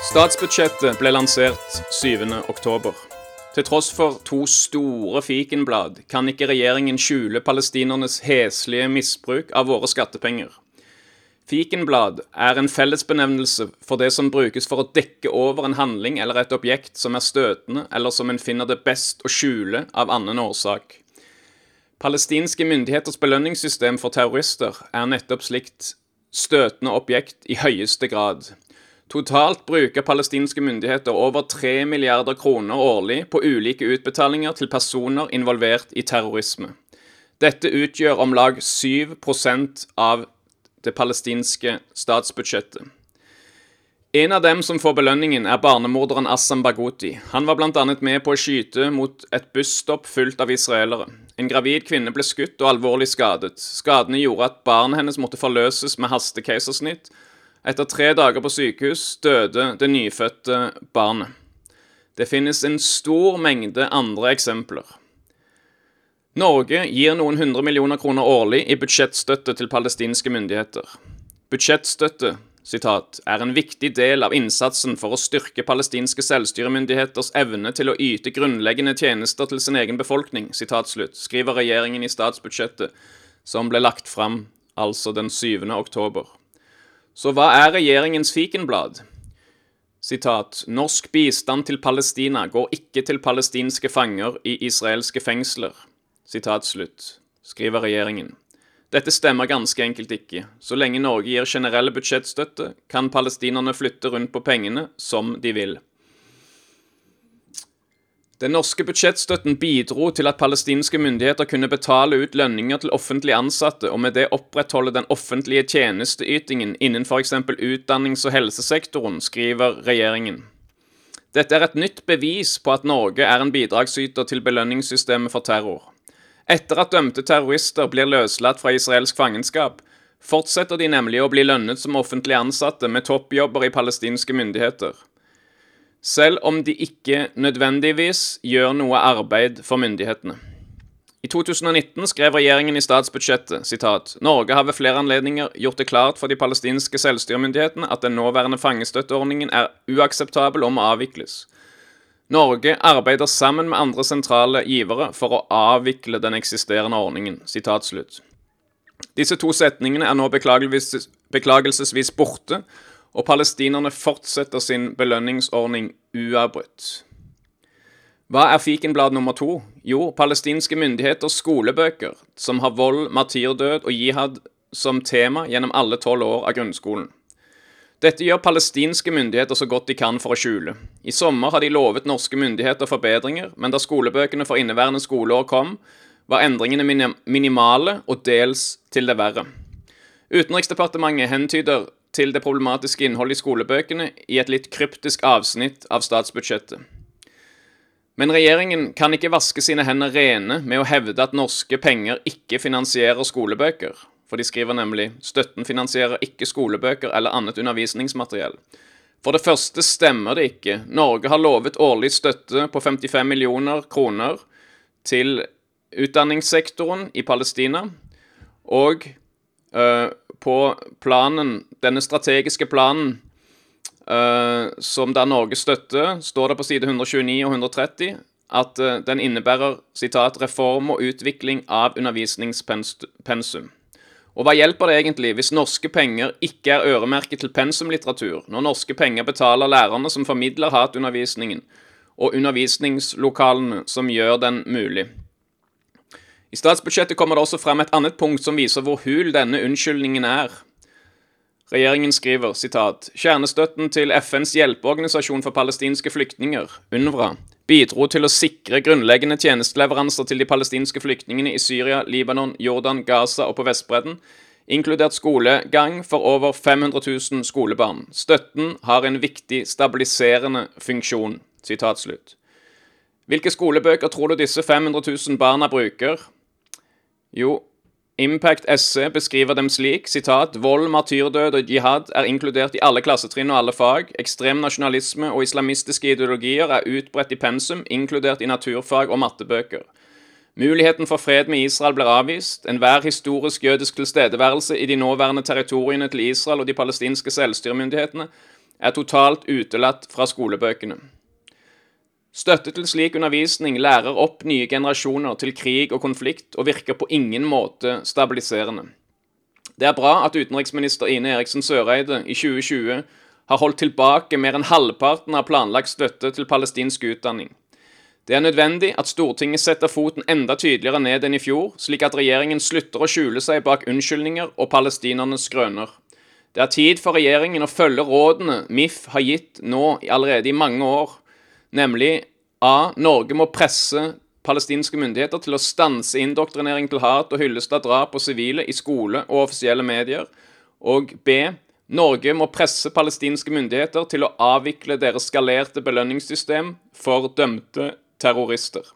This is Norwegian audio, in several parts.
Statsbudsjettet ble lansert 7. oktober. Til tross for to store fikenblad kan ikke regjeringen skjule palestinernes heslige misbruk av våre skattepenger. Fikenblad er en fellesbenevnelse for det som brukes for å dekke over en handling eller et objekt som er støtende, eller som en finner det best å skjule av annen årsak. Palestinske myndigheters belønningssystem for terrorister er nettopp slikt støtende objekt i høyeste grad. Totalt bruker palestinske myndigheter over 3 milliarder kroner årlig på ulike utbetalinger til personer involvert i terrorisme. Dette utgjør om lag 7% av det palestinske statsbudsjettet. En av dem som får belønningen, er barnemorderen Assam Baghouti. Han var bl.a. med på å skyte mot et busstopp fullt av israelere. En gravid kvinne ble skutt og alvorlig skadet. Skadene gjorde at barnet hennes måtte forløses med hastekeisersnitt. Etter tre dager på sykehus døde det nyfødte barnet. Det finnes en stor mengde andre eksempler. Norge gir noen hundre millioner kroner årlig i budsjettstøtte til palestinske myndigheter. Budsjettstøtte citat, er en viktig del av innsatsen for å styrke palestinske selvstyremyndigheters evne til å yte grunnleggende tjenester til sin egen befolkning, citat slutt, skriver regjeringen i statsbudsjettet, som ble lagt fram altså den 7. oktober. Så hva er regjeringens fikenblad? Sitat, Norsk bistand til Palestina går ikke til palestinske fanger i israelske fengsler sitat slutt, skriver regjeringen. Dette stemmer ganske enkelt ikke. Så lenge Norge gir generelle budsjettstøtte, kan palestinerne flytte rundt på pengene som de vil. Den norske budsjettstøtten bidro til at palestinske myndigheter kunne betale ut lønninger til offentlig ansatte, og med det opprettholde den offentlige tjenesteytingen innen f.eks. utdannings- og helsesektoren, skriver regjeringen. Dette er et nytt bevis på at Norge er en bidragsyter til belønningssystemet for terror. Etter at dømte terrorister blir løslatt fra israelsk fangenskap, fortsetter de nemlig å bli lønnet som offentlig ansatte med toppjobber i palestinske myndigheter. Selv om de ikke nødvendigvis gjør noe arbeid for myndighetene. I 2019 skrev regjeringen i statsbudsjettet sitat, Norge har ved flere anledninger gjort det klart for de palestinske selvstyremyndighetene at den nåværende fangestøtteordningen er uakseptabel og må avvikles. Norge arbeider sammen med andre sentrale givere for å avvikle den eksisterende ordningen. Sitat slutt. Disse to setningene er nå beklagelsesvis borte, og palestinerne fortsetter sin belønningsordning uavbrutt. Hva er fikenblad nummer to? Jo, palestinske myndigheters skolebøker, som har vold, martyrdød og jihad som tema gjennom alle tolv år av grunnskolen. Dette gjør palestinske myndigheter så godt de kan for å skjule. I sommer har de lovet norske myndigheter forbedringer, men da skolebøkene for inneværende skoleår kom, var endringene minimale og dels til det verre. Utenriksdepartementet hentyder til det problematiske innholdet i skolebøkene i et litt kryptisk avsnitt av statsbudsjettet. Men regjeringen kan ikke vaske sine hender rene med å hevde at norske penger ikke finansierer skolebøker for de skriver nemlig støtten finansierer ikke skolebøker eller annet undervisningsmateriell. For det første stemmer det ikke. Norge har lovet årlig støtte på 55 millioner kroner til utdanningssektoren i Palestina. Og på planen, denne strategiske planen uh, som da Norge støtter, står det på side 129 og 130 at uh, den innebærer citat, 'reform og utvikling av undervisningspensum'. Og hva hjelper det egentlig hvis norske penger ikke er øremerket til pensumlitteratur, når norske penger betaler lærerne som formidler hatundervisningen, og undervisningslokalene som gjør den mulig? I statsbudsjettet kommer det også frem et annet punkt som viser hvor hul denne unnskyldningen er. Regjeringen skriver sitat, kjernestøtten til FNs hjelpeorganisasjon for palestinske flyktninger, UNRWA, bidro til å sikre grunnleggende tjenesteleveranser til de palestinske flyktningene i Syria, Libanon, Jordan, Gaza og på Vestbredden, inkludert skolegang for over 500 000 skolebarn. Støtten har en viktig stabiliserende funksjon. Sitat slutt. Hvilke skolebøker tror du disse 500 000 barna bruker? Jo, Impact SC beskriver dem slik sitat, Vold, martyrdød og jihad er inkludert i alle klassetrinn og alle fag. Ekstrem nasjonalisme og islamistiske ideologier er utbredt i pensum, inkludert i naturfag og mattebøker. Muligheten for fred med Israel blir avvist. Enhver historisk jødisk tilstedeværelse i de nåværende territoriene til Israel og de palestinske selvstyremyndighetene er totalt utelatt fra skolebøkene. Støtte til slik undervisning lærer opp nye generasjoner til krig og konflikt, og virker på ingen måte stabiliserende. Det er bra at utenriksminister Ine Eriksen Søreide i 2020 har holdt tilbake mer enn halvparten av planlagt støtte til palestinsk utdanning. Det er nødvendig at Stortinget setter foten enda tydeligere ned enn i fjor, slik at regjeringen slutter å skjule seg bak unnskyldninger og palestinernes grønner. Det er tid for regjeringen å følge rådene MIF har gitt nå allerede i mange år, nemlig a. Norge må presse palestinske myndigheter til å stanse indoktrinering til hat og hyllest av drap på sivile i skole og offisielle medier, og b. Norge må presse palestinske myndigheter til å avvikle deres skalerte belønningssystem for dømte terrorister.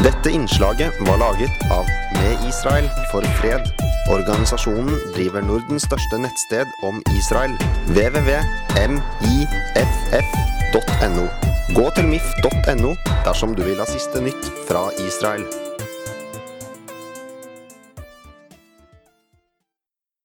Dette innslaget var laget av Med Israel for fred. Organisasjonen driver Nordens største nettsted om Israel, www.miff.no. Gå til miff.no dersom du vil ha siste nytt fra Israel.